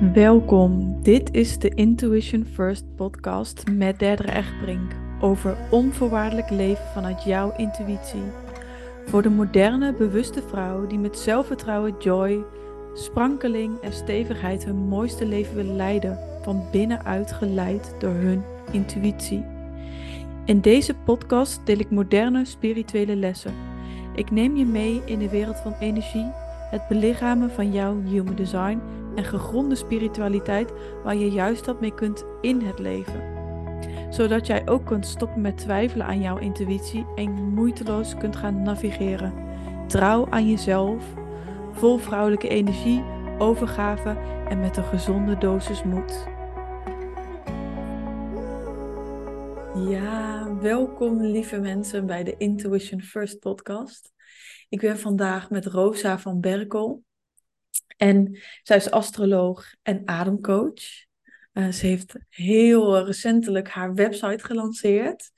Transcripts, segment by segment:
Welkom, dit is de Intuition First podcast met Derdere Echtbrink over onvoorwaardelijk leven vanuit jouw intuïtie. Voor de moderne, bewuste vrouw die met zelfvertrouwen, joy, sprankeling en stevigheid hun mooiste leven willen leiden, van binnenuit geleid door hun intuïtie. In deze podcast deel ik moderne spirituele lessen. Ik neem je mee in de wereld van energie, het belichamen van jouw human design en gegronde spiritualiteit waar je juist wat mee kunt in het leven. Zodat jij ook kunt stoppen met twijfelen aan jouw intuïtie en moeiteloos kunt gaan navigeren. Trouw aan jezelf, vol vrouwelijke energie, overgave en met een gezonde dosis moed. Ja, welkom lieve mensen bij de Intuition First podcast. Ik ben vandaag met Rosa van Berkel. En zij is astroloog en ademcoach. Uh, ze heeft heel recentelijk haar website gelanceerd.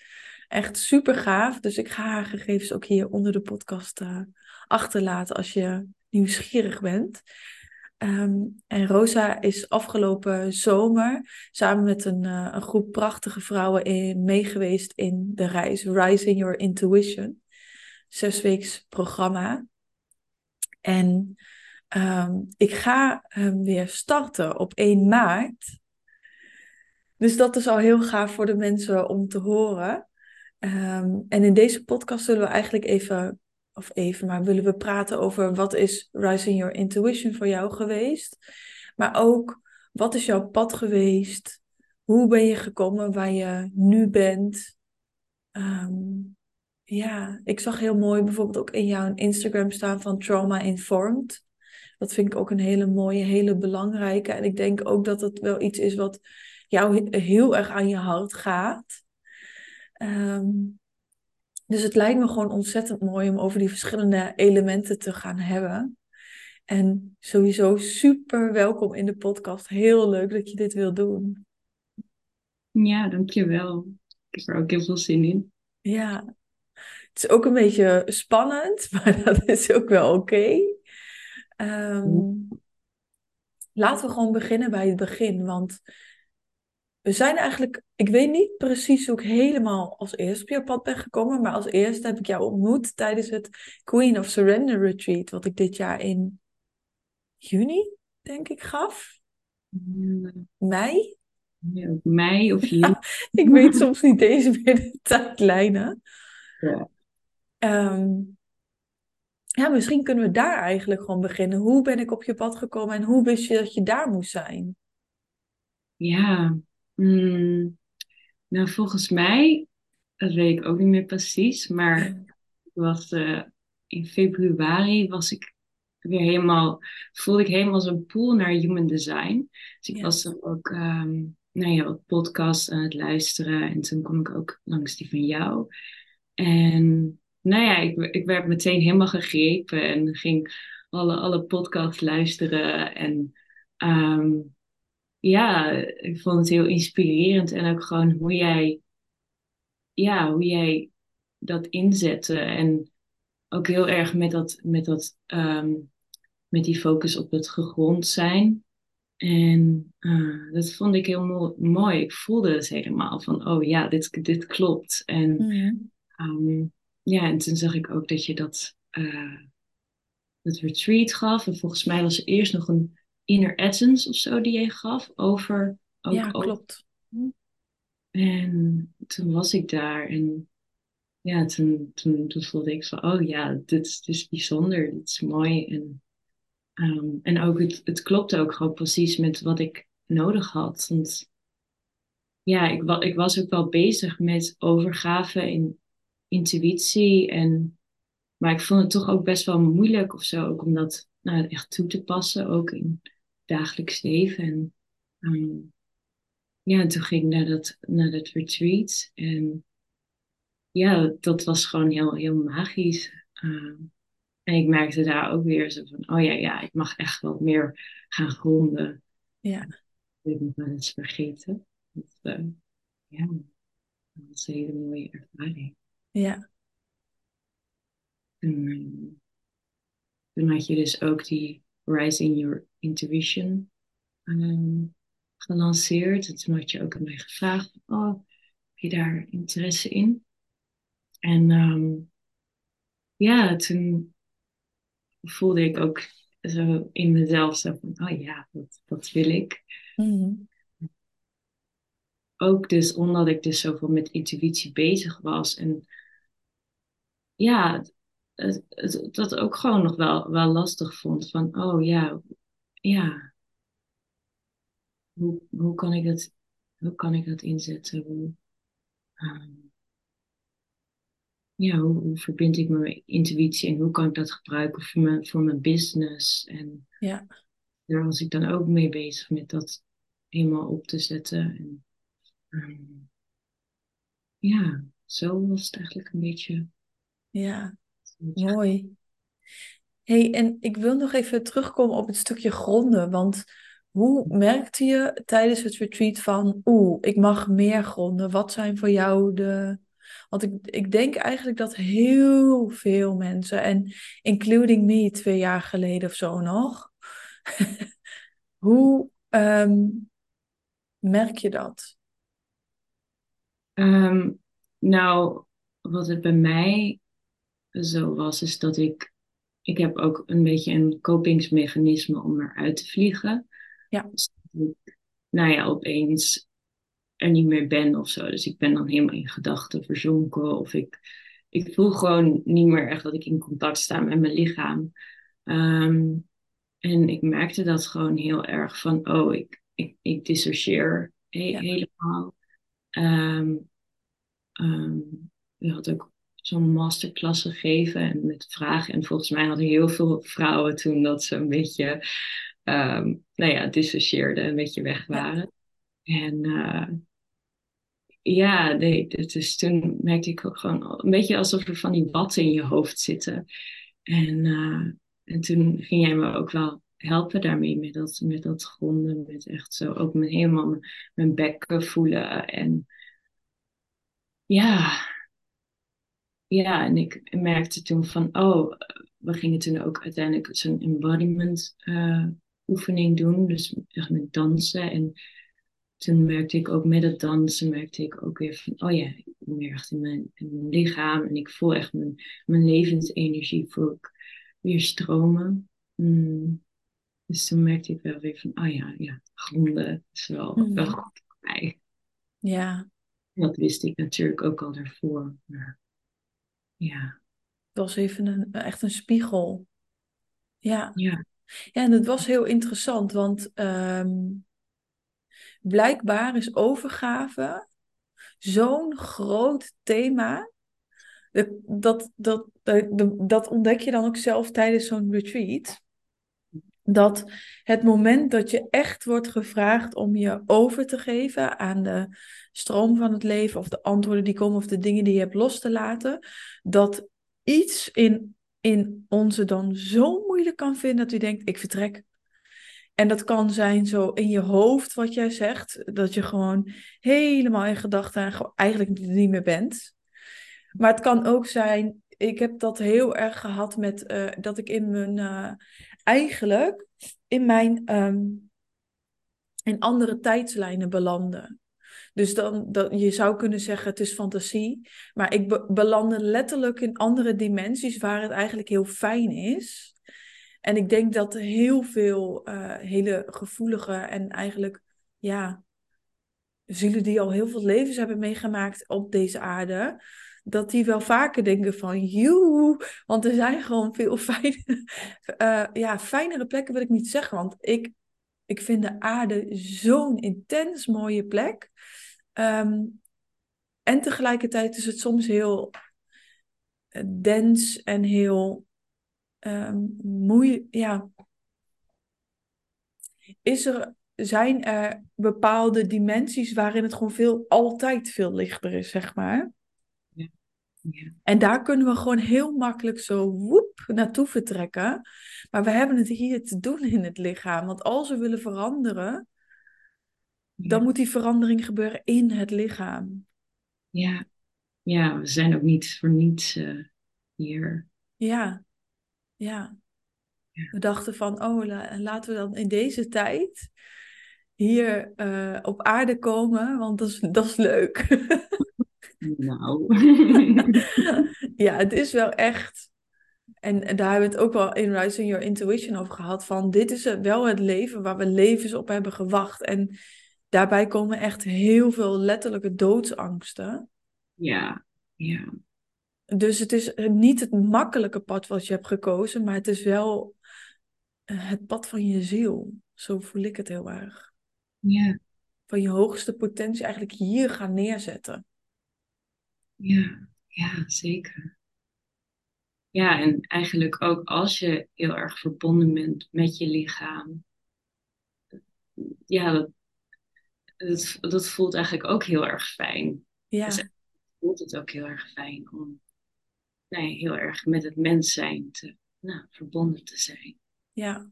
Echt super gaaf. Dus ik ga haar gegevens ook hier onder de podcast uh, achterlaten als je nieuwsgierig bent. Um, en Rosa is afgelopen zomer samen met een, uh, een groep prachtige vrouwen meegeweest in de reis Rising Your Intuition. Zesweeks programma. En um, ik ga hem weer starten op 1 maart. Dus dat is al heel gaaf voor de mensen om te horen. Um, en in deze podcast zullen we eigenlijk even of even, maar willen we praten over wat is Rising Your Intuition voor jou geweest? Maar ook, wat is jouw pad geweest? Hoe ben je gekomen waar je nu bent? Um, ja, ik zag heel mooi bijvoorbeeld ook in jouw Instagram staan van Trauma Informed. Dat vind ik ook een hele mooie, hele belangrijke. En ik denk ook dat het wel iets is wat jou heel erg aan je hart gaat. Um, dus het lijkt me gewoon ontzettend mooi om over die verschillende elementen te gaan hebben. En sowieso super welkom in de podcast. Heel leuk dat je dit wil doen. Ja, dankjewel. Ik heb er ook heel veel zin in. Ja, het is ook een beetje spannend, maar dat is ook wel oké. Okay. Um, laten we gewoon beginnen bij het begin. Want we zijn eigenlijk, ik weet niet precies hoe ik helemaal als eerste op jouw pad ben gekomen, maar als eerste heb ik jou ontmoet tijdens het Queen of Surrender Retreat, wat ik dit jaar in juni, denk ik, gaf. Mei? Ja, mei of juni. ik weet soms niet eens meer de tijdlijnen. Ja. Um, ja, misschien kunnen we daar eigenlijk gewoon beginnen. Hoe ben ik op je pad gekomen en hoe wist je dat je daar moest zijn? Ja, Hmm, nou, volgens mij, dat weet ik ook niet meer precies, maar was, uh, in februari was ik weer helemaal, voelde ik helemaal zo'n pool naar human design. Dus ik Ja. was dan ook, um, nou ja, wat podcasts aan het luisteren en toen kwam ik ook langs die van jou. En nou ja, ik, ik werd meteen helemaal gegrepen en ging alle, alle podcasts luisteren en um, ja, ik vond het heel inspirerend en ook gewoon hoe jij, ja, hoe jij dat inzette en ook heel erg met dat, met dat, um, met die focus op het gegrond zijn. En uh, dat vond ik heel mo mooi. Ik voelde het helemaal van, oh ja, dit, dit klopt. En, Mm. um, ja, en toen zag ik ook dat je dat, uh, dat retreat gaf. En volgens mij was er eerst nog een inner essence of zo die je gaf over. Ook Ja, over- klopt. En toen was ik daar en ja, toen, toen, toen voelde ik van, oh ja, dit is, dit is bijzonder, dit is mooi. En, ehm, en ook het, het klopte ook gewoon precies met wat ik nodig had. Want ja, ik, ik was ook wel bezig met overgave in intuïtie. En, maar ik vond het toch ook best wel moeilijk of zo, ook om dat nou, echt toe te passen, ook in het dagelijks leven. En ehm, ja, en toen ging ik naar dat, naar dat retreat. En ja, dat was gewoon heel, heel magisch. Uh, en ik merkte daar ook weer zo van, oh ja, ja, ik mag echt wat meer gaan gronden. Ja. Ik nog wel eens vergeten. Dat, uh, ja, dat was een hele mooie ervaring. Ja. En, toen had je dus ook die Rising Your Intuition ehm, gelanceerd. Het had je ook aan mij gevraagd. Oh, heb je daar interesse in? En ehm, ja, toen voelde ik ook zo in mezelf zo van, oh ja, dat, dat wil ik. Mhm. Ook dus omdat ik dus zoveel met intuïtie bezig was. En ja, het, het, dat ook gewoon nog wel, wel lastig vond. Van, oh ja, ja. Hoe, hoe, kan, ik dat, hoe kan ik dat inzetten? Hoe, ehm, ja, hoe, hoe, verbind ik mijn intuïtie en hoe kan ik dat gebruiken voor mijn, voor mijn business? En ja. daar was ik dan ook mee bezig met dat helemaal op te zetten. En, ehm, ja, zo was het eigenlijk een beetje. Ja, mooi. hey, en ik wil nog even terugkomen op het stukje gronden, want hoe merkte je tijdens het retreat van, oeh, ik mag meer gronden? Wat zijn voor jou de want ik, ik denk eigenlijk dat heel veel mensen, en including me twee jaar geleden of zo nog, hoe ehm, merk je dat? Ehm, nou, wat het bij mij zo was, is dat ik, ik heb ook een beetje een kopingsmechanisme om eruit te vliegen. Ja. Dus nou ja, opeens er niet meer ben of zo. Dus ik ben dan helemaal in gedachten verzonken. Of ik, ik voel gewoon niet meer echt dat ik in contact sta met mijn lichaam. Ehm, en ik merkte dat gewoon heel erg van, oh, ik, ik, ik dissocieer helemaal. Um, um, je had ook zo'n masterclass gegeven en met vragen. En volgens mij hadden heel veel vrouwen toen dat ze een beetje, um, nou ja, dissocieerden, een beetje weg waren. En uh, ja, nee, dus toen merkte ik ook gewoon een beetje alsof er van die watten in je hoofd zitten. En, uh, en toen ging jij me ook wel helpen daarmee, met dat, met dat gronden, met echt zo ook helemaal mijn, mijn bekken voelen. En ja, ja, en ik merkte toen van, oh, we gingen toen ook uiteindelijk zo'n embodiment uh, oefening doen, dus echt met dansen. En toen merkte ik ook met het dansen, merkte ik ook weer van, oh ja, ik meer echt in mijn, in mijn lichaam en ik voel echt mijn, mijn levensenergie voel ik weer stromen. Mm. Dus toen merkte ik wel weer van, oh ja, ja, gronden is wel, mm. wel goed voor mij. Ja. Dat wist ik natuurlijk ook al daarvoor. Maar ja. Het was even een, echt een spiegel. Ja. Ja. Ja, en het was heel interessant, want um, blijkbaar is overgave zo'n groot thema. Dat, dat, dat, dat ontdek je dan ook zelf tijdens zo'n retreat. Dat het moment dat je echt wordt gevraagd om je over te geven aan de stroom van het leven, of de antwoorden die komen, of de dingen die je hebt los te laten, dat iets in, in onze dan zo moeilijk kan vinden dat u denkt: ik vertrek. En dat kan zijn zo in je hoofd, wat jij zegt, dat je gewoon helemaal in gedachten eigenlijk niet meer bent. Maar het kan ook zijn, ik heb dat heel erg gehad met uh, dat ik in mijn, uh, eigenlijk in mijn, um, in andere tijdslijnen belandde. Dus dan, dat, je zou kunnen zeggen het is fantasie, maar ik be belandde letterlijk in andere dimensies waar het eigenlijk heel fijn is. En ik denk dat heel veel uh, hele gevoelige en eigenlijk, ja, zielen die al heel veel levens hebben meegemaakt op deze aarde, dat die wel vaker denken van, joe, want er zijn gewoon veel fijne, uh, ja, fijnere plekken wil ik niet zeggen, want ik, ik vind de aarde zo'n intens mooie plek. Um, en tegelijkertijd is het soms heel uh, dens en heel um, moe, ja, is er, zijn er bepaalde dimensies waarin het gewoon veel, altijd veel lichter is, zeg maar. Ja. En daar kunnen we gewoon heel makkelijk zo woep naartoe vertrekken. Maar we hebben het hier te doen in het lichaam. Want als we willen veranderen, ja. dan moet die verandering gebeuren in het lichaam. Ja, ja we zijn ook niet voor niets uh, hier. Ja, ja. We dachten van, oh, laten we dan in deze tijd hier uh, op aarde komen, want dat is, dat is leuk. nou. ja, het is wel echt. En, en, daar hebben we het ook wel in Rising Your Intuition over gehad. Van dit is wel het leven waar we levens op hebben gewacht. En daarbij komen echt heel veel letterlijke doodsangsten. Ja, ja. Dus het is niet het makkelijke pad wat je hebt gekozen, maar het is wel eh, het pad van je ziel. Zo voel ik het heel erg. Ja. Van je hoogste potentie eigenlijk hier gaan neerzetten. Ja, ja, zeker. Ja, en eigenlijk ook als je heel erg verbonden bent met je lichaam. Ja, dat, dat, dat voelt eigenlijk ook heel erg fijn. Ja. Dus voelt het ook heel erg fijn om nee, heel erg met het mens zijn te, nou, verbonden te zijn. Ja.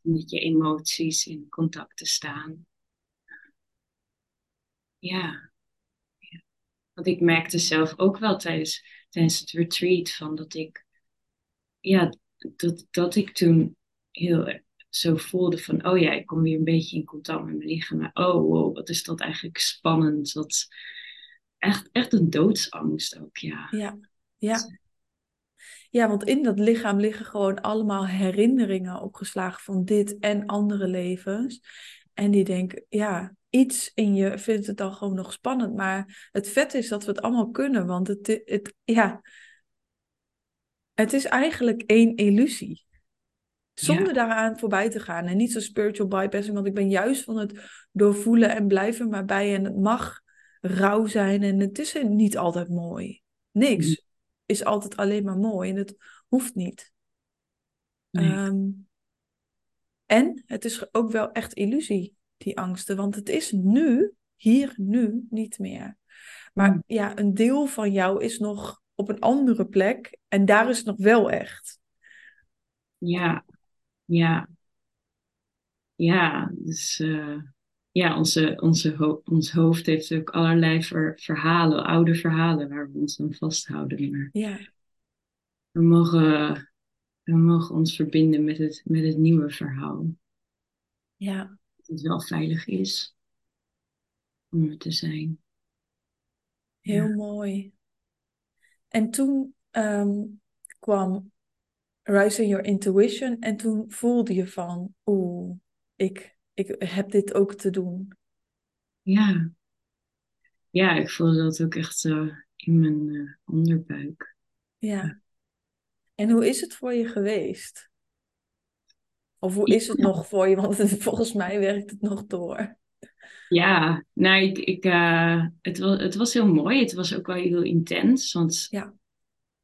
Met je emoties in contact te staan. Ja. ja. Want ik merkte zelf ook wel tijdens, tijdens het retreat van dat ik, ja, dat, dat ik toen heel zo voelde van, oh ja, ik kom weer een beetje in contact met mijn lichaam. Maar oh, wow, wat is dat eigenlijk spannend. Wat, echt, echt een doodsangst ook, ja. Ja, ja. Ja, want in dat lichaam liggen gewoon allemaal herinneringen opgeslagen van dit en andere levens. En die denken, ja, iets in je vindt het dan gewoon nog spannend. Maar het vet is dat we het allemaal kunnen, want het, het, ja, het is eigenlijk één illusie. Zonder daaraan voorbij te gaan. En niet zo spiritual bypassing, want ik ben juist van het doorvoelen en blijven maar bij. En het mag rauw zijn en het is niet altijd mooi. Niks mm. is altijd alleen maar mooi en het hoeft niet. Ehm, en het is ook wel echt illusie, die angsten, want het is nu, hier, nu, niet meer. Maar mm. ja, een deel van jou is nog op een andere plek en daar is het nog wel echt. Ja, ja. Ja, dus uh, ja, onze, onze ons hoofd heeft ook allerlei verhalen, oude verhalen waar we ons aan vasthouden. Maar ja. we, mogen, we mogen ons verbinden met het, met het nieuwe verhaal. Ja. Dat het wel veilig is om er te zijn. Heel mooi. En toen um, kwam Rising Your Intuition en toen voelde je van, oeh, ik ik heb dit ook te doen. Ja. Ja, ik voelde dat ook echt zo in mijn uh, onderbuik. Ja. En hoe is het voor je geweest? Of hoe is het nog voor je? Want volgens mij werkt het nog door. Ja, nou, ik, ik, uh, het, was, het was heel mooi. Het was ook wel heel intens. Want ja,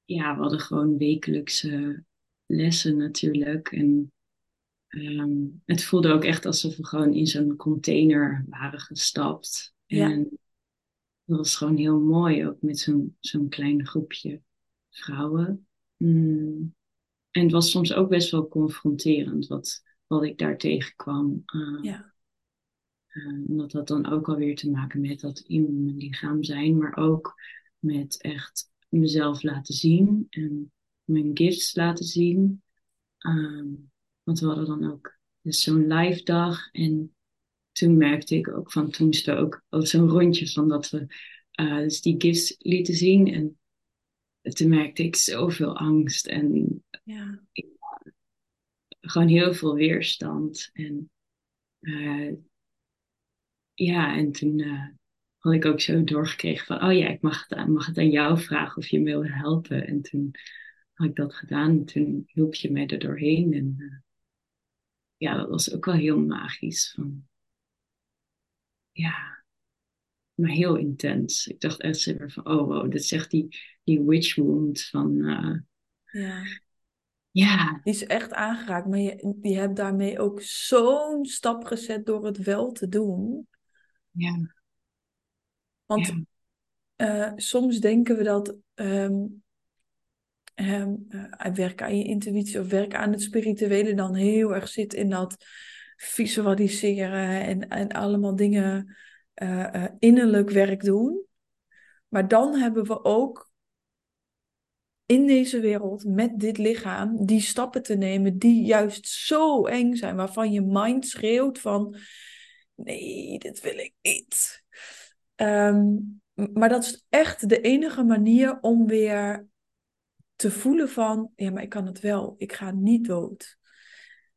ja we hadden gewoon wekelijkse lessen natuurlijk. En Ehm, het voelde ook echt alsof we gewoon in zo'n container waren gestapt. En dat was gewoon heel mooi, ook met zo'n zo'n klein groepje vrouwen. Mm. En het was soms ook best wel confronterend wat, wat ik daar tegenkwam. Uh, ja. Uh, dat had dan ook alweer te maken met dat in mijn lichaam zijn, maar ook met echt mezelf laten zien en mijn gifts laten zien. Um, want we hadden dan ook dus zo'n live dag. En toen merkte ik ook van, toen is er ook, ook zo'n rondje van dat we uh, dus die gifts lieten zien. En toen merkte ik zoveel angst en ja. ik, gewoon heel veel weerstand. En uh, ja, en toen uh, had ik ook zo doorgekregen van, oh ja, ik mag het, mag het aan jou vragen of je me wil helpen. En toen had ik dat gedaan en toen hielp je mij er doorheen. En ja, dat was ook wel heel magisch. Van, ja, maar heel intens. Ik dacht echt van, oh wow, dit zegt die, die witch wound van... Uh, ja. Ja. Die is echt aangeraakt, maar je, je hebt daarmee ook zo'n stap gezet door het wel te doen. Ja. Want ja. Uh, soms denken we dat um, um, uh, werken aan je intuïtie of werken aan het spirituele dan heel erg zit in dat visualiseren en, en allemaal dingen uh, innerlijk werk doen. Maar dan hebben we ook in deze wereld met dit lichaam die stappen te nemen die juist zo eng zijn, waarvan je mind schreeuwt van nee, dit wil ik niet. Ehm, maar dat is echt de enige manier om weer te voelen van, ja, maar ik kan het wel. Ik ga niet dood.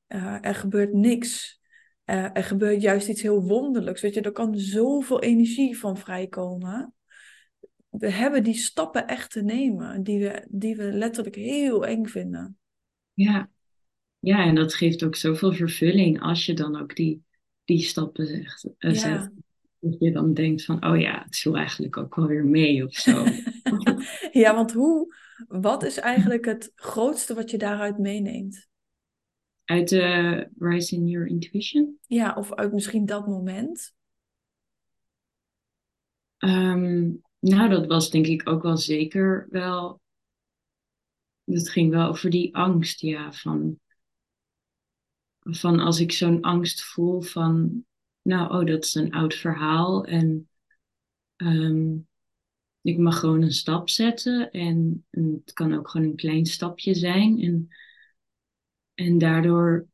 Uh, er gebeurt niks. Uh, er gebeurt juist iets heel wonderlijks. Weet je, er kan zoveel energie van vrijkomen. We hebben die stappen echt te nemen, die we, die we letterlijk heel eng vinden. Ja. ja, en dat geeft ook zoveel vervulling als je dan ook die, die stappen zegt, uh, ja. zet. Dat je dan denkt van, oh ja, het viel eigenlijk ook wel weer mee of zo. ja, want hoe, wat is eigenlijk het grootste wat je daaruit meeneemt? Uit de uh, Rise in Your Intuition? Ja, of uit misschien dat moment? Um, nou, dat was denk ik ook wel zeker wel. Het ging wel over die angst, ja. Van, van als ik zo'n angst voel van, nou, oh, dat is een oud verhaal. En um, ik mag gewoon een stap zetten. En, het kan ook gewoon een klein stapje zijn. En, en daardoor,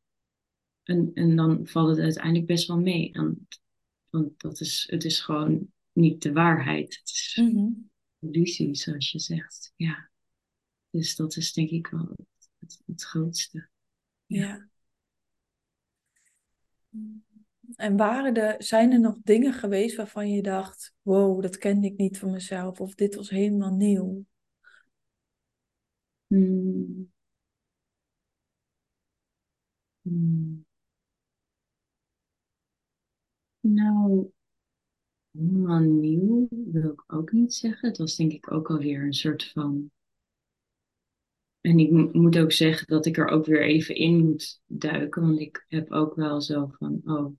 en, en dan valt het uiteindelijk best wel mee. Want dat is, het is gewoon niet de waarheid. Het is mm illusie, zoals je zegt. Ja. Dus dat is denk ik wel het, het, grootste. Ja. En waren er, zijn er nog dingen geweest waarvan je dacht: wow, dat kende ik niet van mezelf, of dit was helemaal nieuw? Hmm. Hmm. Nou, helemaal nieuw wil ik ook niet zeggen. Het was denk ik ook alweer een soort van. En ik moet ook zeggen dat ik er ook weer even in moet duiken. Want ik heb ook wel zo van, oh,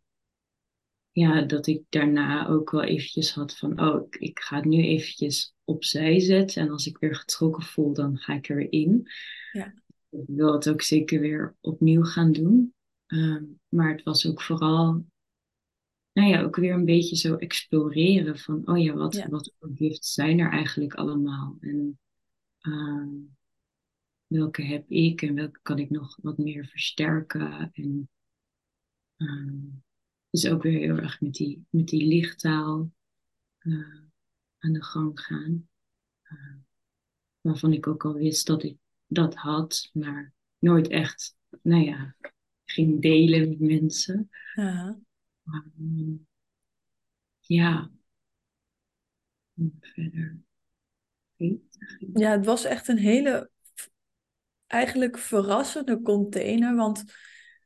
ja, dat ik daarna ook wel eventjes had van, oh, ik, ik ga het nu eventjes opzij zetten. En als ik weer getrokken voel, dan ga ik er weer in. Ja. Ik wil het ook zeker weer opnieuw gaan doen. Um, maar het was ook vooral nou ja, ook weer een beetje zo exploreren van, oh ja, wat, wat voor gifts zijn er eigenlijk allemaal? En uh, welke heb ik en welke kan ik nog wat meer versterken? En uh, dus ook weer heel erg met die, met die lichttaal uh, aan de gang gaan. Uh, waarvan ik ook al wist dat ik dat had, maar nooit echt, nou ja, ging delen met mensen. Uh Um, ja. Verder. Ja, het was echt een hele, eigenlijk verrassende container. Want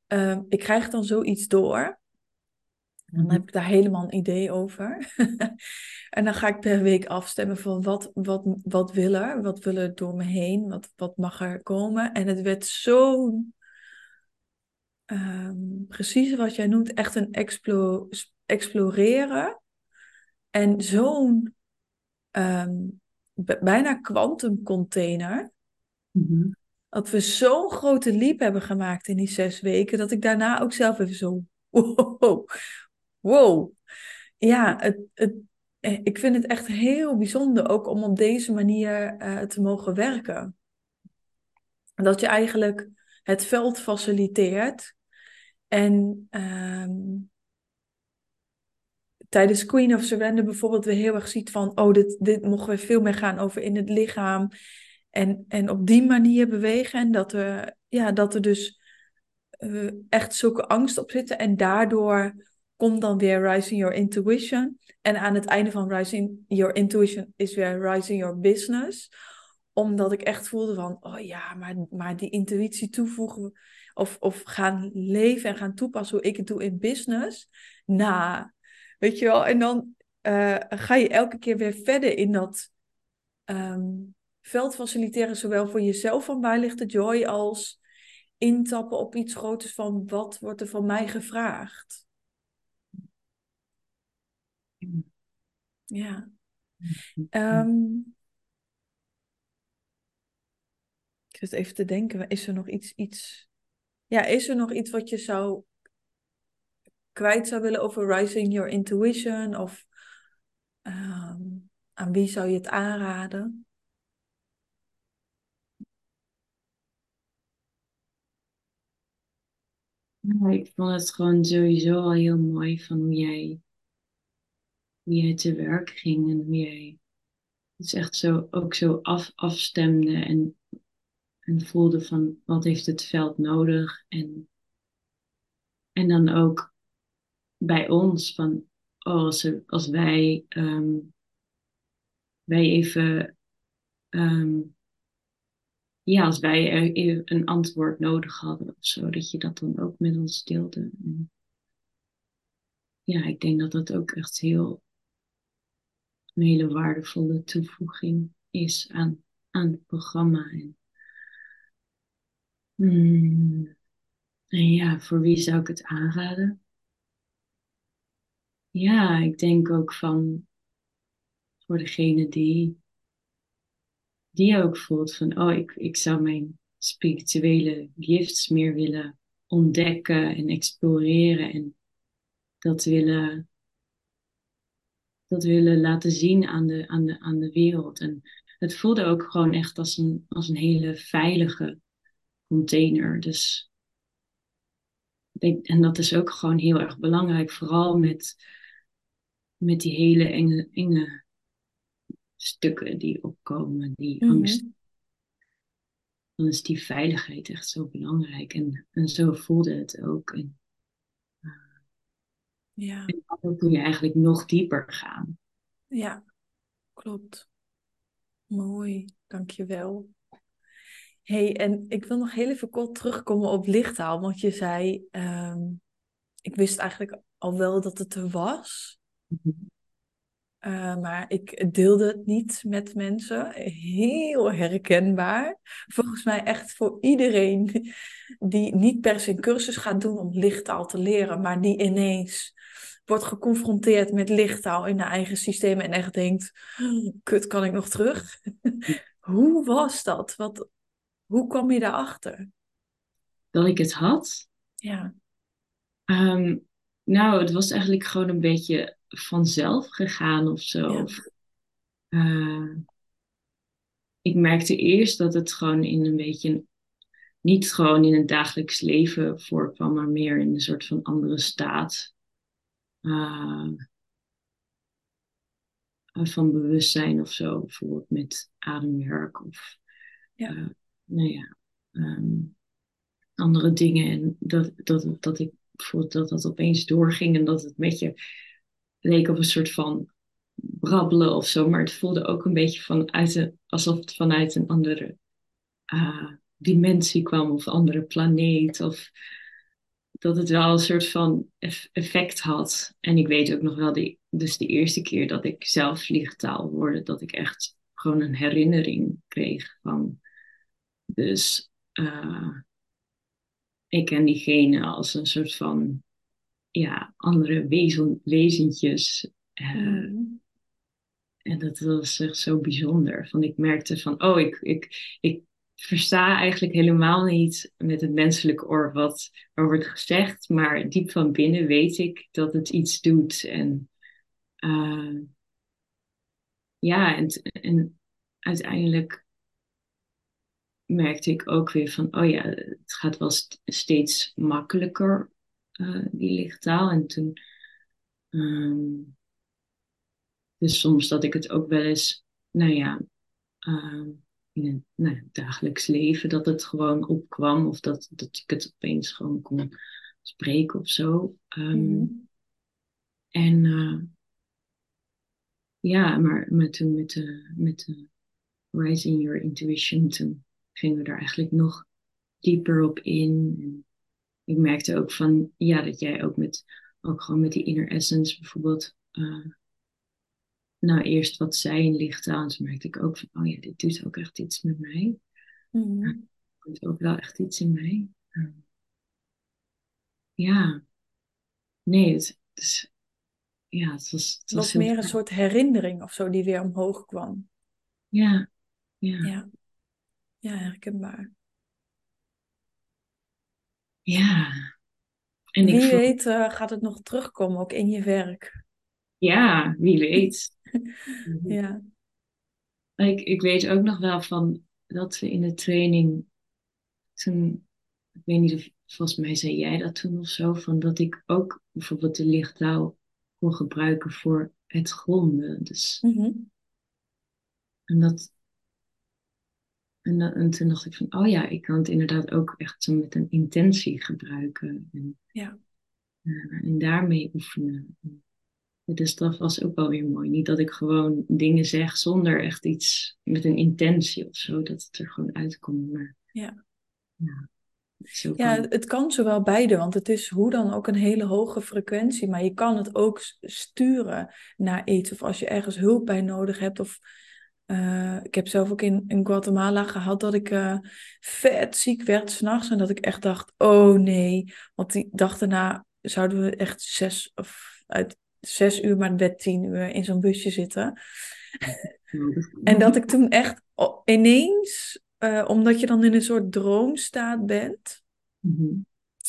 uh, ik krijg dan zoiets door. Dan mhm. heb ik daar helemaal een idee over. en dan ga ik per week afstemmen van wat, wat, wat wil er? Wat wil er door me heen? Wat, wat mag er komen? En het werd zo'n um, precies wat jij noemt, echt een explo exploreren. En zo'n um, bijna quantumcontainer. Mm Dat we zo'n grote leap hebben gemaakt in die zes weken, dat ik daarna ook zelf even zo. Wow. wow. Ja, het, het, eh, ik vind het echt heel bijzonder ook om op deze manier uh, te mogen werken. Dat je eigenlijk het veld faciliteert. En um, tijdens Queen of Surrender bijvoorbeeld weer heel erg ziet van, oh, dit, dit mogen we veel meer gaan over in het lichaam. En, en op die manier bewegen. En dat er, ja, dat er dus uh, echt zulke angst op zitten. En daardoor komt dan weer Rising Your Intuition. En aan het einde van Rising Your Intuition is weer Rising Your Business omdat ik echt voelde van, oh ja, maar, maar die intuïtie toevoegen of, of gaan leven en gaan toepassen hoe ik het doe in business. Nou, weet je wel, en dan uh, ga je elke keer weer verder in dat um, veld faciliteren, zowel voor jezelf van waar ligt de joy, als intappen op iets groters van wat wordt er van mij gevraagd. Ja. Um, Ik zit even te denken, is er nog iets, iets... Ja, is er nog iets wat je zou kwijt zou willen over Rising Your Intuition? Of um, aan wie zou je het aanraden? Ik vond het gewoon sowieso al heel mooi van hoe jij, hoe jij te werk ging en hoe jij het echt zo, ook zo af, afstemde en, en voelde van wat heeft het veld nodig en, en dan ook bij ons van oh, als, als wij, ehm, wij even ehm, ja, als wij een antwoord nodig hadden of zo, dat je dat dan ook met ons deelde. Ja, ik denk dat dat ook echt heel een hele waardevolle toevoeging is aan, aan het programma. Hmm, en ja, voor wie zou ik het aanraden? Ja, ik denk ook van voor degene die, die ook voelt van, oh, ik, ik zou mijn spirituele gifts meer willen ontdekken en exploreren en dat willen, dat willen laten zien aan de, aan, de, aan de wereld. En het voelde ook gewoon echt als een, als een hele veilige container. Dus en dat is ook gewoon heel erg belangrijk, vooral met met die hele enge, enge stukken die opkomen, die Mhm. angst. Dan is die veiligheid echt zo belangrijk. En, en zo voelde het ook. En, Ja, en dan kun je eigenlijk nog dieper gaan. ja, klopt. Mooi, dankjewel. Hey, en ik wil nog heel even kort terugkomen op lichttaal, want je zei, ehm, ik wist eigenlijk al wel dat het er was, eh, maar ik deelde het niet met mensen. Heel herkenbaar. Volgens mij echt voor iedereen die niet per se een cursus gaat doen om lichttaal te leren, maar die ineens wordt geconfronteerd met lichttaal in de eigen systeem en echt denkt, kut, kan ik nog terug? Hoe was dat? Wat, hoe kwam je daarachter? Dat ik het had. Ja. Ehm, nou, het was eigenlijk gewoon een beetje vanzelf gegaan of zo. Ja. Of, eh, ik merkte eerst dat het gewoon in een beetje, niet gewoon in het dagelijks leven voorkwam, maar meer in een soort van andere staat. Uh, van bewustzijn of zo, bijvoorbeeld met ademwerk of Ja. uh, nou ja, um, andere dingen. En dat, dat, dat ik bijvoorbeeld dat dat opeens doorging en dat het met je leek op een soort van brabbelen of zo, maar het voelde ook een beetje vanuit een, alsof het vanuit een andere uh, dimensie kwam of een andere planeet of dat het wel een soort van effect had. En ik weet ook nog wel, die, dus de eerste keer dat ik zelf vliegtaal hoorde, dat ik echt gewoon een herinnering kreeg van. Dus uh, ik en diegene als een soort van ja, andere wezen, wezentjes. Uh, Mm. En dat was echt zo bijzonder. Van ik merkte van, oh, ik, ik, ik versta eigenlijk helemaal niet met het menselijke oor wat er wordt gezegd. Maar diep van binnen weet ik dat het iets doet. En uh, ja, en, en uiteindelijk merkte ik ook weer van, oh ja, het gaat wel st steeds makkelijker, uh, die lichttaal. En toen, um, dus soms dat ik het ook wel eens, nou ja, uh, in het nou, dagelijks leven, dat het gewoon opkwam of dat, dat ik het opeens gewoon kon spreken of zo. Um, Mm. En uh, ja, maar, maar toen met de, met de Rising Your Intuition, toen gingen we daar eigenlijk nog dieper op in. En ik merkte ook van, ja, dat jij ook met, ook gewoon met die inner essence bijvoorbeeld, uh, nou eerst wat zij in licht aan, toen merkte ik ook van, oh ja, dit doet ook echt iets met mij. Mm. Er doet ook wel echt iets in mij. Uh, ja, nee, het, het is, ja, het was, het Het was meer een soort herinnering of zo die weer omhoog kwam. Ja, ja, Ja, ja herkenbaar. ja. En ik Wie voel, weet uh, gaat het nog terugkomen, ook in je werk. ja, wie weet. Ja. Ik, ik weet ook nog wel van dat we in de training toen, weet niet of, volgens mij zei jij dat toen of zo, van dat ik ook bijvoorbeeld de lichttouw kon gebruiken voor het gronden. Dus, Mhm. en, dat, en, dat- en toen dacht ik van, oh ja, ik kan het inderdaad ook echt zo met een intentie gebruiken. En, Ja. eh, en daarmee oefenen. Dus dat was ook wel weer mooi. Niet dat ik gewoon dingen zeg zonder echt iets met een intentie of zo, dat het er gewoon uitkomt. Maar Ja. ja, zo Ja, kan- het kan zowel beide, want het is hoe dan ook een hele hoge frequentie, maar je kan het ook sturen naar iets. Of als je ergens hulp bij nodig hebt. Of eh, ik heb zelf ook in, in Guatemala gehad dat ik eh, vet ziek werd s'nachts en dat ik echt dacht, oh nee. Want die dag daarna zouden we echt zes of uit zes uur, maar werd tien uur in zo'n busje zitten. En dat ik toen echt ineens, eh, omdat je dan in een soort droomstaat bent Mhm.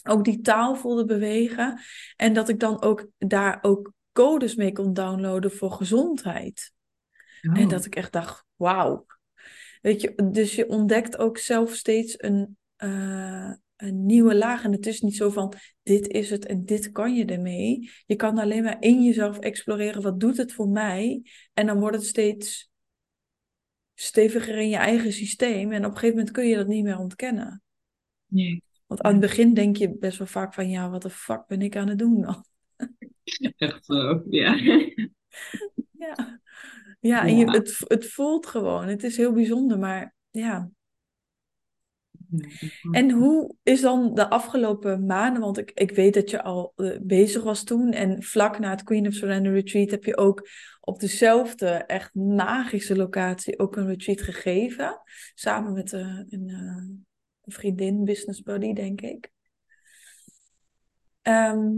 ook die taal voelde bewegen. En dat ik dan ook daar ook codes mee kon downloaden voor gezondheid. En Oh, dat ik echt dacht, wauw. Weet je, dus je ontdekt ook zelf steeds een, eh, een nieuwe laag. En het is niet zo van, dit is het en dit kan je ermee. Je kan alleen maar in jezelf exploreren, wat doet het voor mij? En dan wordt het steeds steviger in je eigen systeem. En op een gegeven moment kun je dat niet meer ontkennen. nee. Want aan het begin denk je best wel vaak van, ja, wat de fuck ben ik aan het doen dan? Echt zo, ja. Ja, ja en je, het, het voelt gewoon. Het is heel bijzonder, maar ja. En hoe is dan de afgelopen maanden, want ik, ik weet dat je al eh, bezig was toen en vlak na het Queen of Surrender Retreat heb je ook op dezelfde echt magische locatie ook een retreat gegeven. Samen met eh, een, eh, een vriendin, business buddy, denk ik. Ehm,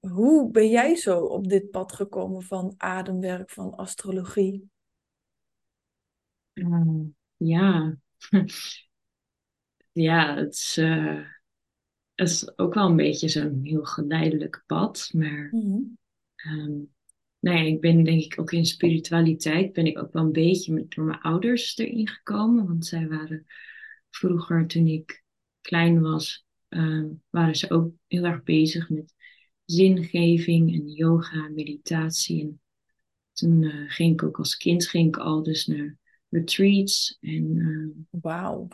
hoe ben jij zo op dit pad gekomen van ademwerk, van astrologie? Eh, ja. Ja, het is, eh, het is ook wel een beetje zo'n heel geleidelijk pad. Maar ehm, nou ja, ik ben denk ik ook in spiritualiteit ben ik ook wel een beetje met, door mijn ouders erin gekomen. Want zij waren vroeger, toen ik klein was, ehm, waren ze ook heel erg bezig met zingeving en yoga, meditatie. En toen eh, ging ik ook als kind ging ik al dus naar retreats. En ehm, Wauw.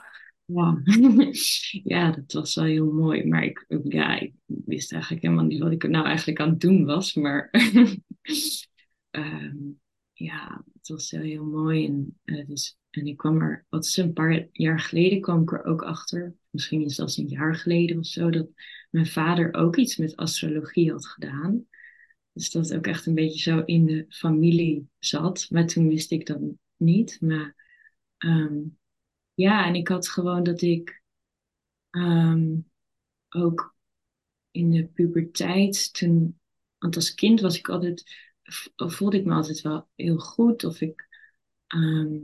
ja. ja, dat was wel heel mooi. Maar ik, ja, ik wist eigenlijk helemaal niet wat ik er nou eigenlijk aan het doen was. Maar ehm, ja, het was wel heel mooi. En, eh, dus, en ik kwam er, wat is een paar jaar geleden kwam ik er ook achter. Misschien is dat een jaar geleden of zo. Dat mijn vader ook iets met astrologie had gedaan. Dus dat ook echt een beetje zo in de familie zat. Maar toen wist ik dat niet. Maar ehm, ja, en ik had gewoon dat ik ehm, ook in de puberteit, toen, want als kind was ik altijd, voelde ik me altijd wel heel goed. Of ik, ehm,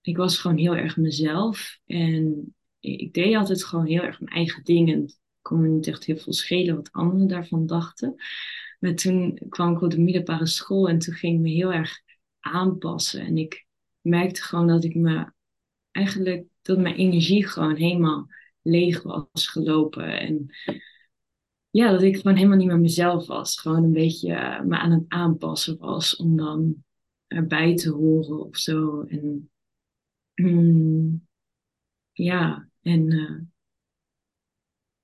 ik was gewoon heel erg mezelf. En ik deed altijd gewoon heel erg mijn eigen dingen. Kon me niet echt heel veel schelen wat anderen daarvan dachten. Maar toen kwam ik op de middelbare school en toen ging ik me heel erg aanpassen. En ik merkte gewoon dat ik me eigenlijk dat mijn energie gewoon helemaal leeg was gelopen. En ja, dat ik gewoon helemaal niet meer mezelf was. Gewoon een beetje eh, me aan het aanpassen was om dan erbij te horen of zo. En mm, ja, en eh,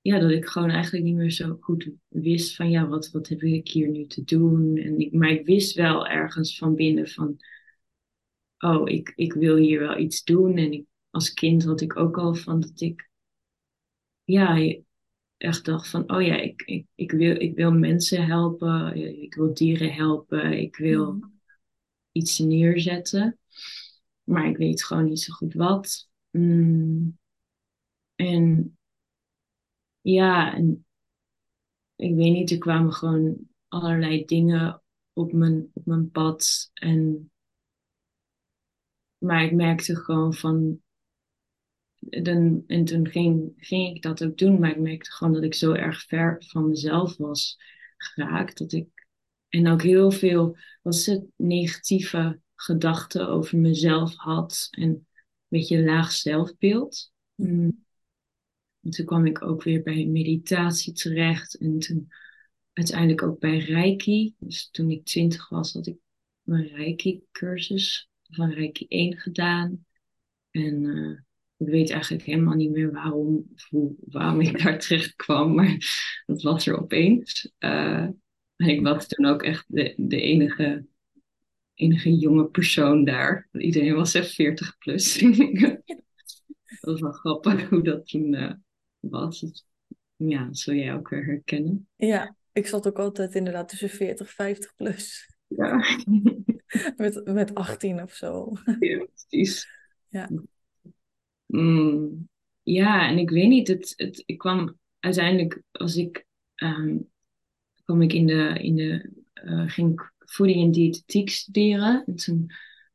ja, dat ik gewoon eigenlijk niet meer zo goed wist van ja, wat, wat heb ik hier nu te doen? En ik, maar ik wist wel ergens van binnen van oh, ik, ik wil hier wel iets doen. En ik, als kind had ik ook al van dat ik, ja, echt dacht van, oh ja, ik, ik, ik, wil, ik wil mensen helpen, ik wil dieren helpen, ik wil Mhm. iets neerzetten. Maar ik weet gewoon niet zo goed wat. Mm, en ja, en ik weet niet, er kwamen gewoon allerlei dingen op mijn, op mijn pad. En, maar ik merkte gewoon van, dan, en toen ging, ging ik dat ook doen, maar ik merkte gewoon dat ik zo erg ver van mezelf was geraakt. Dat ik, en ook heel veel, wat is het, negatieve gedachten over mezelf had. En een beetje laag zelfbeeld. Mm. En toen kwam ik ook weer bij meditatie terecht. En toen uiteindelijk ook bij Reiki. Dus toen ik twintig was, had ik mijn Reiki-cursus van Reiki 1 gedaan. En uh, ik weet eigenlijk helemaal niet meer waarom, hoe, waarom ik daar terecht kwam, maar dat was er opeens. Uh, en ik was toen ook echt de, enige, enige jonge persoon daar. Iedereen was echt 40 plus. dat was wel grappig hoe dat toen uh, was. Ja, dat zul jij ook weer herkennen. Ja, ik zat ook altijd inderdaad tussen 40 50 plus. Ja. met, met 18 of zo. Ja, precies. Ja. Mm, ja, en ik weet niet, het, het, ik kwam uiteindelijk, als ik, um, kwam ik in de, in de uh, ging voeding en diëtetiek studeren. En toen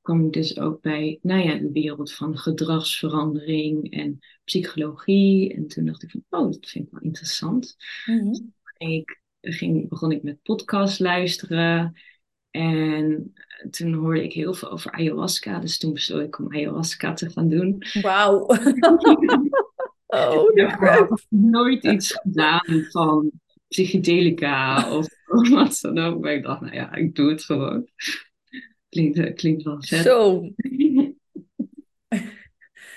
kwam ik dus ook bij, nou ja, de wereld van gedragsverandering en psychologie. En toen dacht ik van, oh, dat vind ik wel interessant. Mm -hmm. toen ik, ging, begon ik met podcast luisteren. En toen hoorde ik heel veel over ayahuasca. Dus toen besloot ik om ayahuasca te gaan doen. Wauw. oh, ik heb nooit iets gedaan van psychedelica of, of wat dan ook. Maar ik dacht, nou ja, ik doe het gewoon. Klinkt, klinkt wel vet. Zo.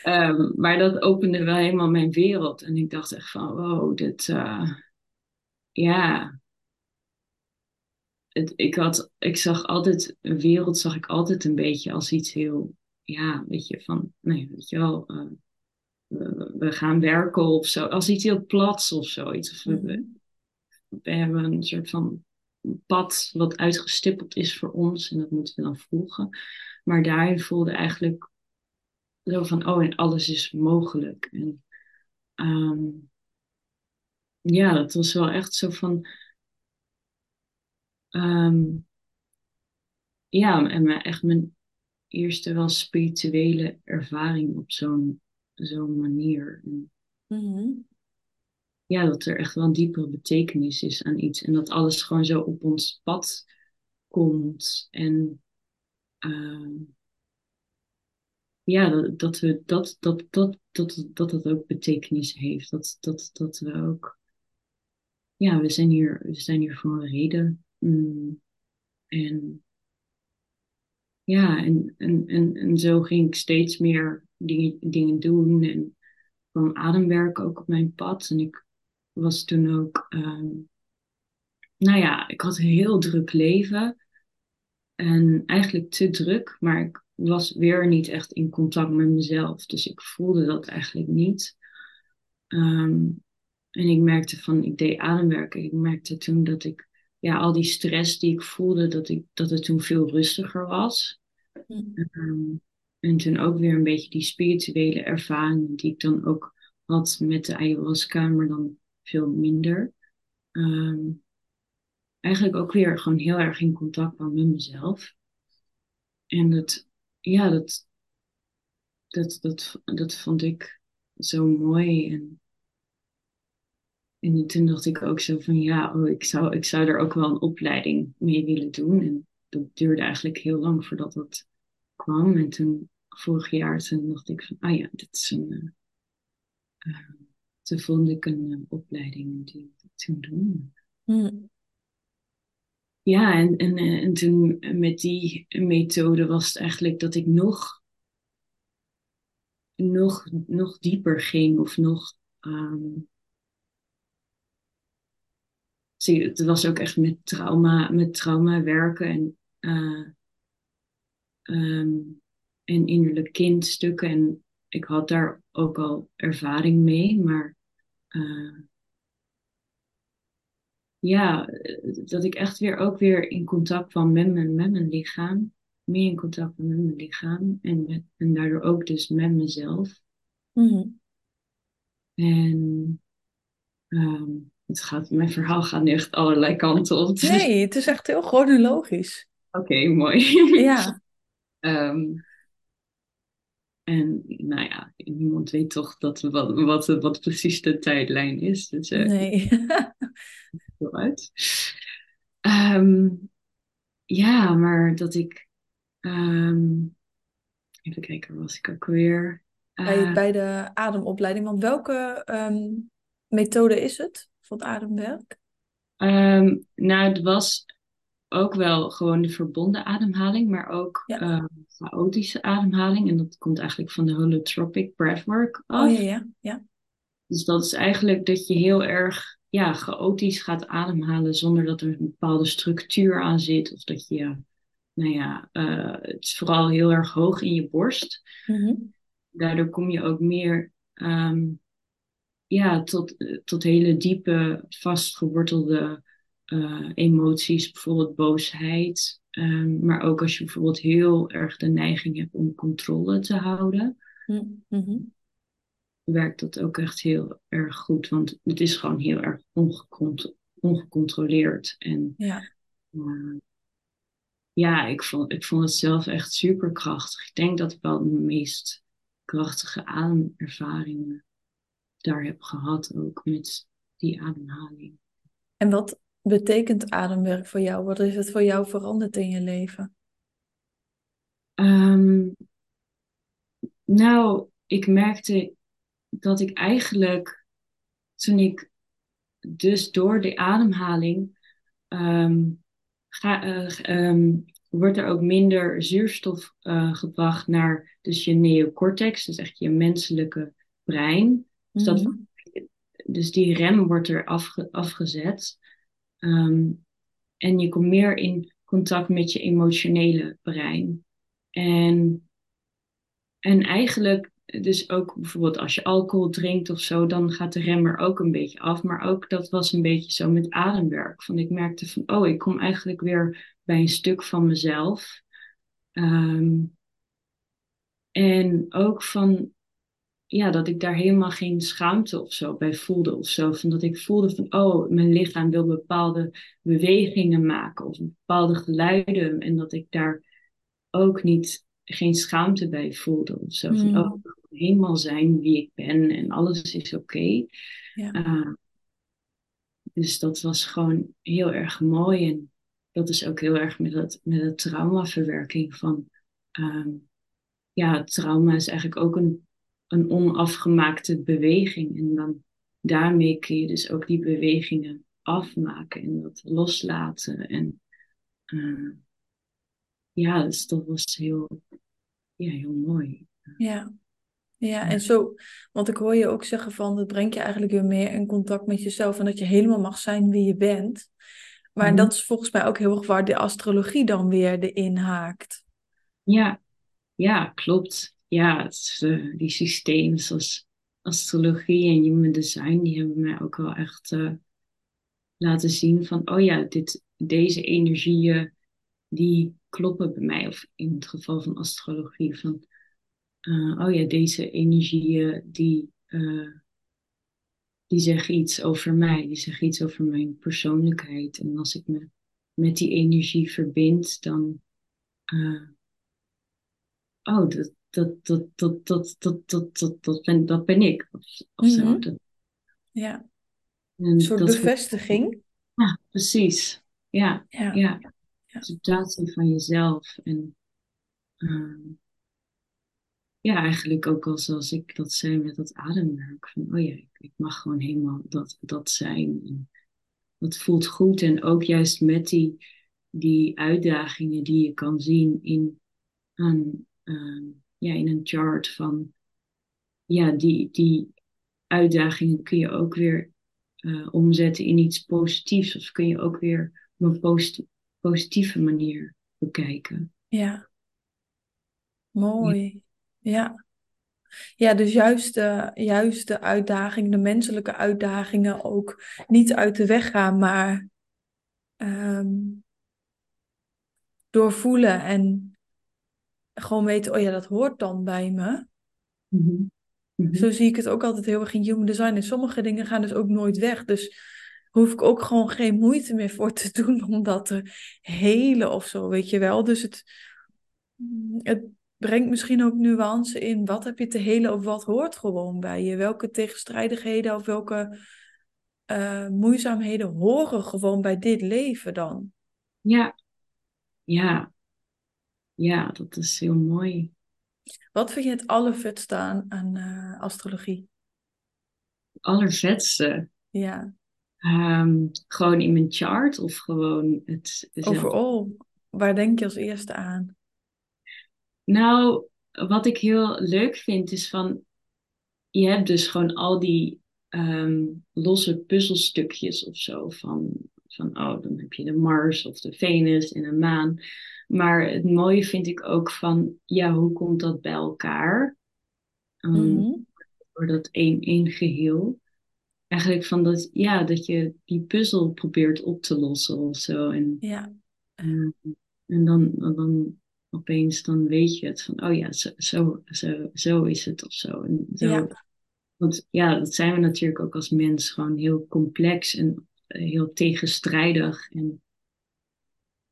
um, maar dat opende wel helemaal mijn wereld. En ik dacht echt van, wow, dit... Uh, ja, het, ik, had, ik zag altijd, een wereld zag ik altijd een beetje als iets heel, ja, weet je, van, nee, weet je wel, uh, we, we, gaan werken of zo, als iets heel plats of zoiets. Of we, we hebben een soort van pad wat uitgestippeld is voor ons en dat moeten we dan volgen. Maar daarin voelde eigenlijk zo van, oh, en alles is mogelijk. En um, ja, dat was wel echt zo van, Um, ja, en echt mijn eerste wel spirituele ervaring op zo'n zo'n manier. -hmm. Ja, dat er echt wel een diepere betekenis is aan iets. En dat alles gewoon zo op ons pad komt. En uh, ja, dat, dat, we, dat, dat, dat, dat, dat het ook betekenis heeft. Dat, dat, dat we ook. Ja, we zijn hier, we zijn hier voor een reden. Mm. En ja, en, en, en, en zo ging ik steeds meer dingen, dingen doen en kwam ademwerk ook op mijn pad. En ik was toen ook, um, nou ja, ik had een heel druk leven. En eigenlijk te druk, maar ik was weer niet echt in contact met mezelf. Dus ik voelde dat eigenlijk niet. Um, en ik merkte van, ik deed ademwerken. Ik merkte toen dat ik ja, al die stress die ik voelde, dat, ik, dat het toen veel rustiger was. Um, en toen ook weer een beetje die spirituele ervaring die ik dan ook had met de ayahuasca, maar dan veel minder. Um, eigenlijk ook weer gewoon heel erg in contact kwam met mezelf. En dat, ja, dat, dat, dat, dat vond ik zo mooi. En en toen dacht ik ook zo van ja, oh, ik, zou, ik zou er ook wel een opleiding mee willen doen. En dat duurde eigenlijk heel lang voordat dat kwam. En toen vorig jaar toen dacht ik van ah ja, dit is een. Uh, toen vond ik een uh, opleiding die ik toen doen. Hmm. Ja, en, en, en toen met die methode was het eigenlijk dat ik nog, nog, nog dieper ging of nog. Um, zie, het was ook echt met trauma, met trauma werken en, uh, um, en innerlijk kindstukken. En ik had daar ook al ervaring mee, maar uh, ja, dat ik echt weer ook weer in contact kwam met mijn, met mijn lichaam. Meer in contact met mijn lichaam en, met, en daardoor ook dus met mezelf. Mm -hmm. En um, het gaat, mijn verhaal gaat nu echt allerlei kanten op. Dus... Nee, het is echt heel chronologisch. Oké, okay, mooi. Ja. um, en nou ja, niemand weet toch dat, wat, wat, wat precies de tijdlijn is. Dus, uh, nee. uit. Um, ja, maar dat ik. Um, even kijken, was ik ook weer. bij, Uh, bij de ademopleiding. Want welke ehm, methode is het van het ademwerk? ehm, nou, het was ook wel gewoon de verbonden ademhaling, maar ook Ja. uh, chaotische ademhaling. En dat komt eigenlijk van de holotropic breathwork Oh af. ja, ja, ja. Dus dat is eigenlijk dat je heel erg ja, chaotisch gaat ademhalen zonder dat er een bepaalde structuur aan zit. Of dat je, nou ja, uh, het is vooral heel erg hoog in je borst. Mhm. Daardoor kom je ook meer um, ja, tot, tot hele diepe, vastgewortelde uh, emoties, bijvoorbeeld boosheid. Um, maar ook als je bijvoorbeeld heel erg de neiging hebt om controle te houden, Mm-hmm. werkt dat ook echt heel erg goed. Want het is gewoon heel erg ongecont ongecontroleerd. En Ja. uh, ja, ik vond, ik vond het zelf echt super krachtig. Ik denk dat ik wel de meest krachtige ademervaringen daar heb gehad, ook met die ademhaling. En wat betekent ademwerk voor jou? Wat is het voor jou veranderd in je leven? Um, nou, ik merkte dat ik eigenlijk toen ik dus door de ademhaling um, ga, uh, um, wordt er ook minder zuurstof uh, gebracht naar dus je neocortex, dus echt je menselijke brein. Dus, dat, Mhm. dus die rem wordt er afge, afgezet. Um, en je komt meer in contact met je emotionele brein. En, en eigenlijk, dus ook bijvoorbeeld als je alcohol drinkt of zo, dan gaat de rem er ook een beetje af. Maar ook dat was een beetje zo met ademwerk. Van ik merkte van, oh, ik kom eigenlijk weer bij een stuk van mezelf. Um, en ook van, ja, dat ik daar helemaal geen schaamte of zo bij voelde of zo. Van dat ik voelde van, oh, mijn lichaam wil bepaalde bewegingen maken of bepaalde geluiden. En dat ik daar ook niet, geen schaamte bij voelde of zo. Van, Mm. oh, ik wil helemaal zijn wie ik ben en alles is oké. Okay. Ja. Uh, dus dat was gewoon heel erg mooi. En dat is ook heel erg met, het, met de traumaverwerking van... Um, ja, trauma is eigenlijk ook een een onafgemaakte beweging. En dan daarmee kun je dus ook die bewegingen afmaken en dat loslaten. En uh, ja, dus dat was heel, ja, heel mooi. Ja. Ja, en zo, want ik hoor je ook zeggen van, het brengt je eigenlijk weer meer in contact met jezelf en dat je helemaal mag zijn wie je bent. Maar Mhm. dat is volgens mij ook heel erg waar de astrologie dan weer erin haakt. Ja, ja, klopt. Ja, uh, die systemen zoals astrologie en human design, die hebben mij ook wel echt uh, laten zien van, oh ja, dit, deze energieën, die kloppen bij mij. Of in het geval van astrologie, van, uh, oh ja, deze energieën, die, die zeggen iets over mij, die zeggen iets over mijn persoonlijkheid. En als ik me met die energie verbind, dan, oh, dat, dat, dat, dat, dat, dat, dat, dat, dat, ben, dat ben ik. Of, of zo. Mhm. Ja, en een soort bevestiging. Ja, precies. Ja, Ja. ja. Ja. Acceptatie van jezelf. En ehm, ja, eigenlijk ook al zoals ik dat zei met dat ademwerk. Van, oh ja, ik, ik mag gewoon helemaal dat, dat zijn. En dat voelt goed. En ook juist met die, die uitdagingen die je kan zien in, een, ehm, ja, in een chart van... Ja, die, die uitdagingen kun je ook weer eh, omzetten in iets positiefs. Of kun je ook weer op een posit- positieve manier bekijken. Ja. Mooi. Ja. Ja, dus juist de, juist de uitdagingen, de menselijke uitdagingen ook niet uit de weg gaan, maar ehm, doorvoelen en gewoon weten, oh ja, dat hoort dan bij me. Mhm. Mhm. Zo zie ik het ook altijd heel erg in human design. En sommige dingen gaan dus ook nooit weg. Dus hoef ik ook gewoon geen moeite meer voor te doen om dat te helen of zo, weet je wel. Dus het, het brengt misschien ook nuance in. Wat heb je te helen of wat hoort gewoon bij je? Welke tegenstrijdigheden of welke eh, moeizaamheden horen gewoon bij dit leven dan? Ja, ja, ja, dat is heel mooi. Wat vind je het allervetste aan, aan uh, astrologie? Allervetste? Ja. Um, gewoon in mijn chart of gewoon het... Overal. Waar denk je als eerste aan? Nou, wat ik heel leuk vind is van... Je hebt dus gewoon al die um, losse puzzelstukjes of zo van, van, oh, dan heb je de Mars of de Venus en de maan. Maar het mooie vind ik ook van, ja, hoe komt dat bij elkaar? Um, Door dat één, één geheel. Eigenlijk van dat, ja, dat je die puzzel probeert op te lossen of zo. En, ja. Um, en dan, dan opeens dan weet je het van, oh ja, zo, zo, zo, zo is het of zo. En zo ja. Want ja, dat zijn we natuurlijk ook als mens gewoon heel complex en eh, heel tegenstrijdig. En,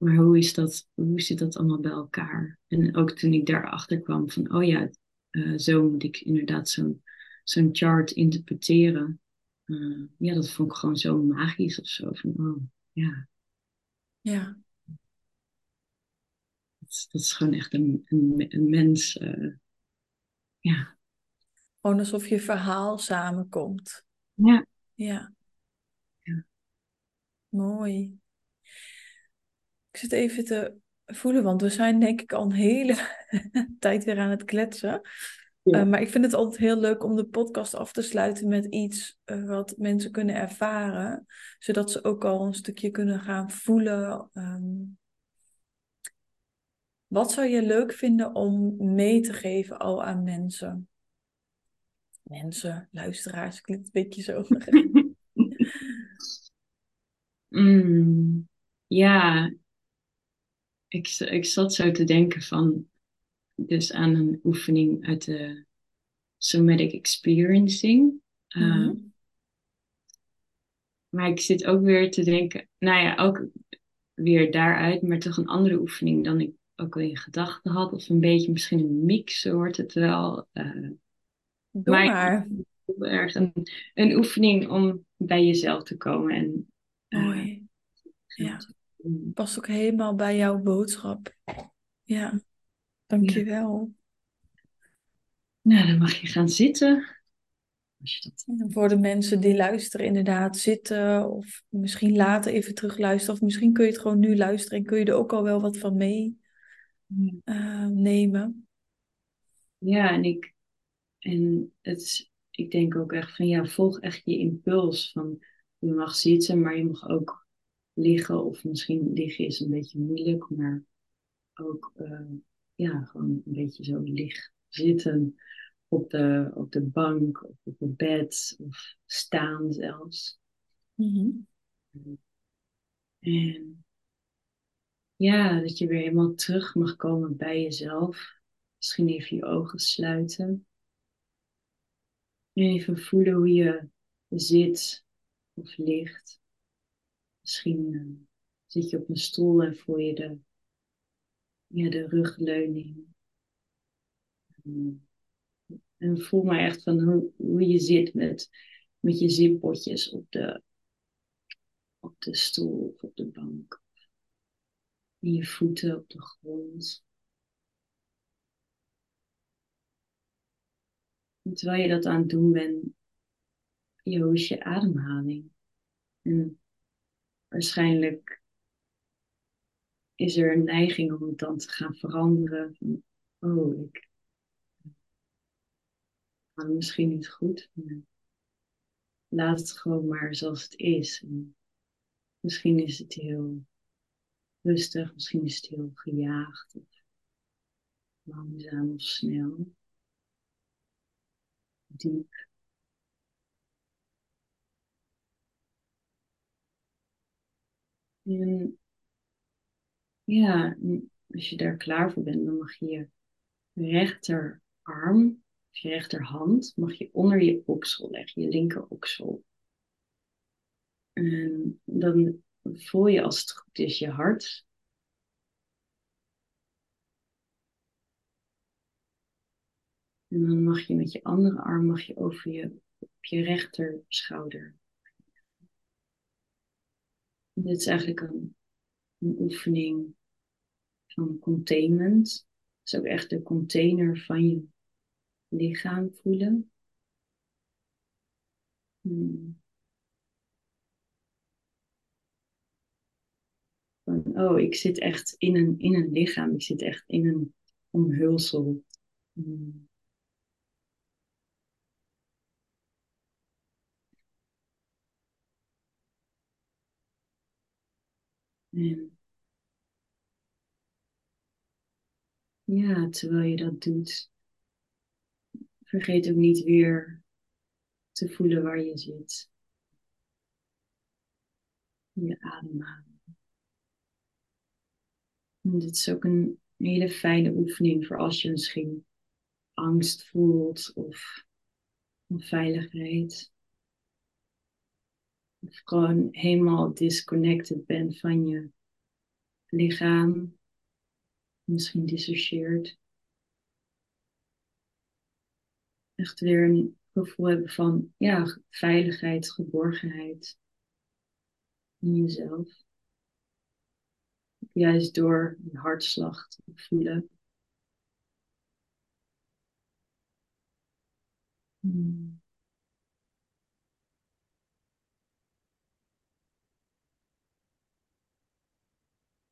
maar hoe, is dat, hoe zit dat allemaal bij elkaar? En ook toen ik daarachter kwam van, oh ja, uh, zo moet ik inderdaad zo'n zo'n chart interpreteren. Uh, ja, dat vond ik gewoon zo magisch of zo. Van, oh, ja. Ja. Dat is, dat is gewoon echt een, een, een mens. Uh, ja, gewoon alsof je verhaal samenkomt. Ja. Ja. ja. Mooi. Ik zit even te voelen, want we zijn denk ik al een hele tijd weer aan het kletsen. Ja. Uh, maar ik vind het altijd heel leuk om de podcast af te sluiten met iets uh, wat mensen kunnen ervaren, zodat ze ook al een stukje kunnen gaan voelen. Um, wat zou je leuk vinden om mee te geven al aan mensen? mensen, luisteraars, klinkt een beetje zo. mm, ja, ik, ik zat zo te denken van, dus aan een oefening uit de somatic experiencing. Uh, Maar ik zit ook weer te denken, nou ja, ook weer daaruit, maar toch een andere oefening dan ik ook al in gedachten had. Of een beetje misschien een mix, zo wordt het wel. Uh, Doe maar. erg een, een oefening om bij jezelf te komen. En, uh, Mooi. Ja. Past ook helemaal bij jouw boodschap. Ja. Dankjewel. Ja. Nou, dan mag je gaan zitten. Als je dat... Voor de mensen die luisteren, inderdaad zitten. Of misschien later even terug luisteren. Of misschien kun je het gewoon nu luisteren en kun je er ook al wel wat van mee uh, nemen. Ja, en ik, en het ik denk ook echt van ja, volg echt je impuls. Van je mag zitten, maar je mag ook liggen. Of misschien liggen is een beetje moeilijk, maar ook uh, ja, gewoon een beetje zo licht zitten op de, op de bank of op het bed of staan zelfs. Mm-hmm. En ja, dat je weer helemaal terug mag komen bij jezelf. Misschien even je ogen sluiten. Even voelen hoe je zit of ligt. Misschien uh, zit je op een stoel en voel je de, ja, de rugleuning. En voel maar echt van hoe, hoe je zit met, met je zippotjes op de, op de stoel of op de bank. En je voeten op de grond. Terwijl je dat aan het doen bent, is je ademhaling? En waarschijnlijk is er een neiging om het dan te gaan veranderen. Oh, ik adem misschien niet goed. laat het gewoon maar zoals het is. En misschien is het heel rustig, misschien is het heel gejaagd of langzaam of snel diep. En ja, als je daar klaar voor bent, dan mag je je rechterarm of je rechterhand mag je onder je oksel leggen, je linker oksel. En dan voel je als het goed is je hart En dan mag je met je andere arm mag je over je, op je rechter schouder. Dit is eigenlijk een, een oefening van containment. Dus ook echt de container van je lichaam voelen. Hmm. Van, oh, ik zit echt in een, in een lichaam. Ik zit echt in een omhulsel. Hmm. En ja, terwijl je dat doet, vergeet ook niet weer te voelen waar je zit. Je ademhaling. Dit is ook een hele fijne oefening voor als je misschien angst voelt of onveiligheid. Gewoon helemaal disconnected bent van je lichaam. Misschien dissocieert. Echt weer een gevoel hebben van ja, veiligheid, geborgenheid in jezelf. Juist door je hartslag te voelen. Hmm.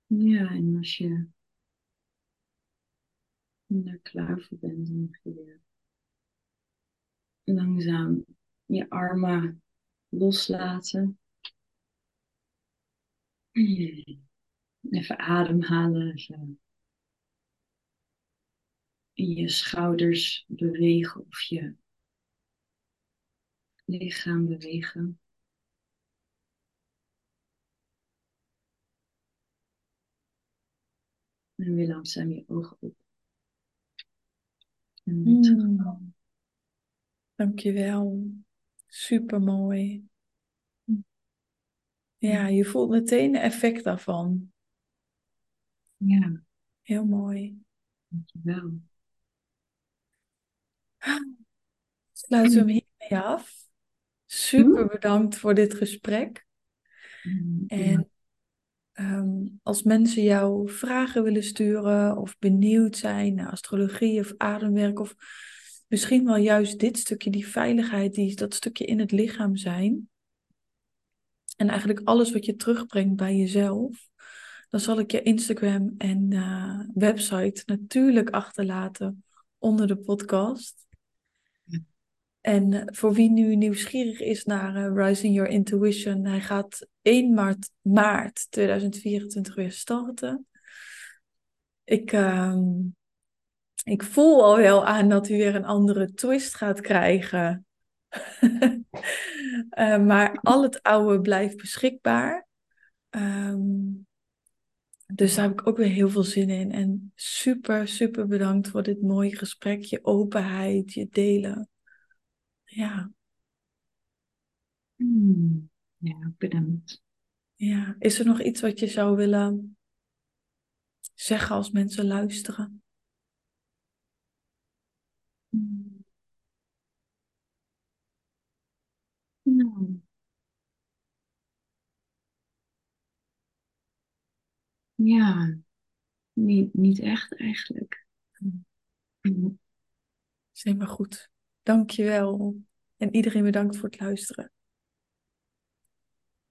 Ja, en als je er klaar voor bent, dan mag je weer langzaam je armen loslaten. Even ademhalen. Even je schouders bewegen of je lichaam bewegen. En weer langzaam je ogen op. En mm. Dankjewel. Super mooi. Ja, je voelt meteen de effect daarvan. Ja. Heel mooi. Dankjewel. Sluiten we hem hiermee af. Super bedankt voor dit gesprek. En Ehm, als mensen jou vragen willen sturen of benieuwd zijn naar astrologie of ademwerk of misschien wel juist dit stukje, die veiligheid, die, dat stukje in het lichaam zijn. En eigenlijk alles wat je terugbrengt bij jezelf. Dan zal ik je Instagram en uh, website natuurlijk achterlaten onder de podcast. En eh, voor wie nu nieuwsgierig is naar uh, Rising Your Intuition, hij gaat 1 maart, maart 2024 weer starten. Ik, uh, ik voel al wel aan dat hij weer een andere twist gaat krijgen. uh, maar al het oude blijft beschikbaar. Um, dus daar heb ik ook weer heel veel zin in. En super, super bedankt voor dit mooie gesprek, je openheid, je delen. Ja. Hmm. Ja, bedankt. Ja, is er nog iets wat je zou willen zeggen als mensen luisteren? Hmm. Nou. Ja, niet, niet echt eigenlijk. Is helemaal goed. Dankjewel. En iedereen bedankt voor het luisteren.